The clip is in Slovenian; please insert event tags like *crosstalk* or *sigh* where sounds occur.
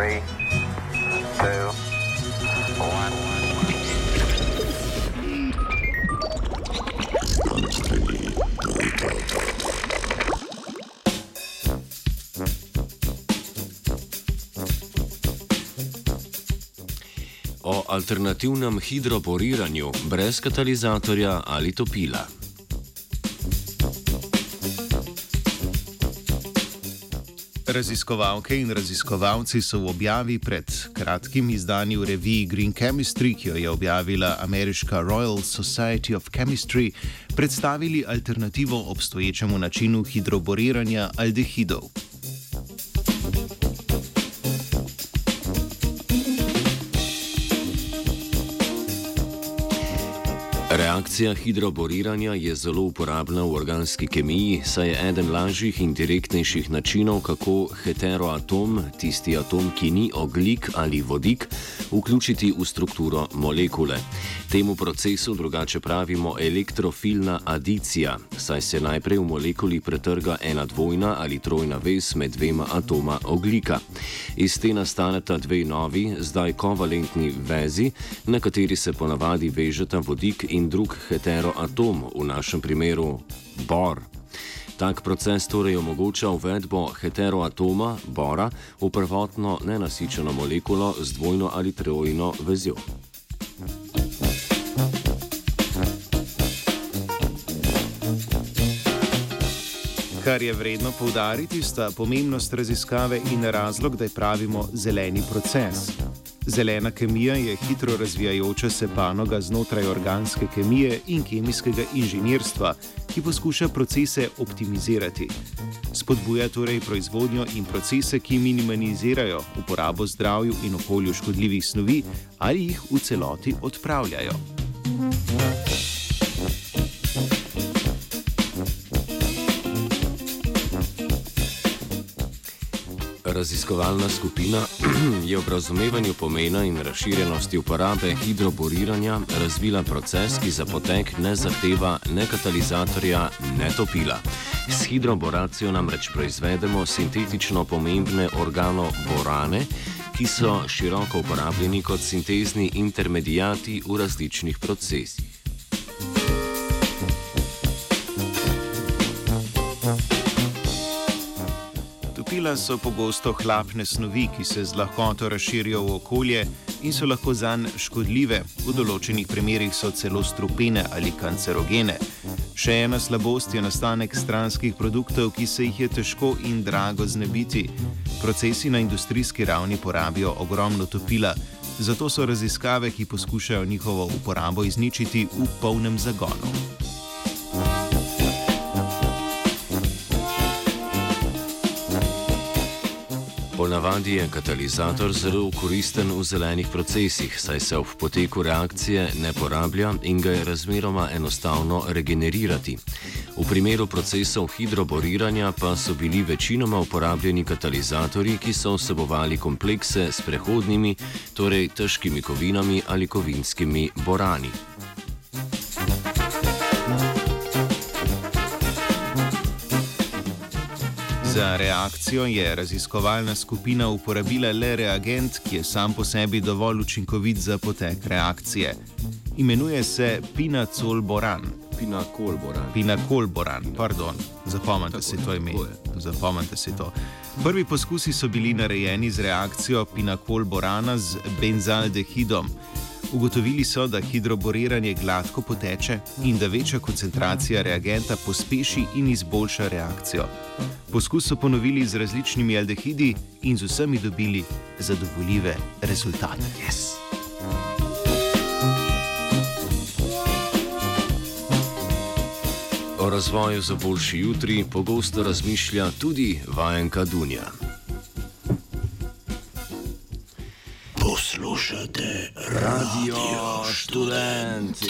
Three, two, one. O alternativnem hidroporiranju brez katalizatorja ali topila. Raziskovalke in raziskovalci so v objavi pred kratkim izdani v reviji Green Chemistry, ki jo je objavila ameriška Royal Society of Chemistry, predstavili alternativo obstoječemu načinu hidroboriranja aldehidov. Reakcija hidroboriranja je zelo uporabna v organski kemiji, saj je eden lažjih in direktnejših načinov, kako heteroatom, tisti atom, ki ni oglik ali vodik, vključiti v strukturo molekule. Temu procesu drugače pravimo elektrofilna adicija, saj se najprej v molekuli pretrga ena dvojna ali trojna vez med dvema atoma oglika. Iz te nastaneta dve novi, zdaj kovalentni vezi, na kateri se ponavadi vežeta vodik in drug heteroatom, v našem primeru bor. Tak proces torej omogoča uvedbo heteroatoma, bora, v prvotno nenasičeno molekulo z dvojno ali trojno vezjo. Kar je vredno poudariti, sta pomembnost raziskave in razlog, da je pravimo zeleni proces. Zelena kemija je hitro razvijajoča se panoga znotraj organske kemije in kemijskega inženirstva, ki poskuša procese optimizirati. Spodbuja torej proizvodnjo in procese, ki minimalizirajo uporabo zdravju in okolju škodljivih snovi ali jih v celoti odpravljajo. Raziskovalna skupina *clears throat* je v razumevanju pomena in razširjenosti uporabe hidroboriranja razvila proces, ki za potek ne zahteva ne katalizatorja, ne topila. S hidroboracijo namreč proizvedemo sintetično pomembne organoborane, ki so široko uporabljeni kot sintezni intermedijati v različnih procesih. Topila so pogosto hlapne snovi, ki se z lahkoto razširijo v okolje in so lahko zanj škodljive, v določenih primerjih so celo strupene ali kancerogene. Še ena slabost je nastanek stranskih produktov, ki se jih je težko in drago znebiti. Procesi na industrijski ravni porabijo ogromno topila, zato so raziskave, ki poskušajo njihovo uporabo izničiti, v polnem zagonu. Ponavadi je katalizator zelo koristen v zelenih procesih, saj se v poteku reakcije ne porablja in ga je razmeroma enostavno regenerirati. V primeru procesov hidroboriranja pa so bili večinoma uporabljeni katalizatorji, ki so vsebovali komplekse s prehodnimi, torej težkimi kovinami ali kovinskimi borani. Za reakcijo je raziskovalna skupina uporabila le reagent, ki je sam po sebi dovolj učinkovit za potek reakcije. Imenuje se pinacolboran. Pinakolboran. Pinakolboran, pardon, zapomnite si to ime. Zapomnite si to. Prvi poskusi so bili narejeni z reakcijo pinakolborana z benzaldehidom. Ugotovili so, da hidroboriranje gladko poteče in da večja koncentracija reagenta pospeši in izboljša reakcijo. Poskus so ponovili z različnimi aldehidi in z vsemi dobili zadovoljive rezultate. Yes. O razvoju za boljši jutri pogosto razmišlja tudi vajenka Dunja. Poslušate radio študent.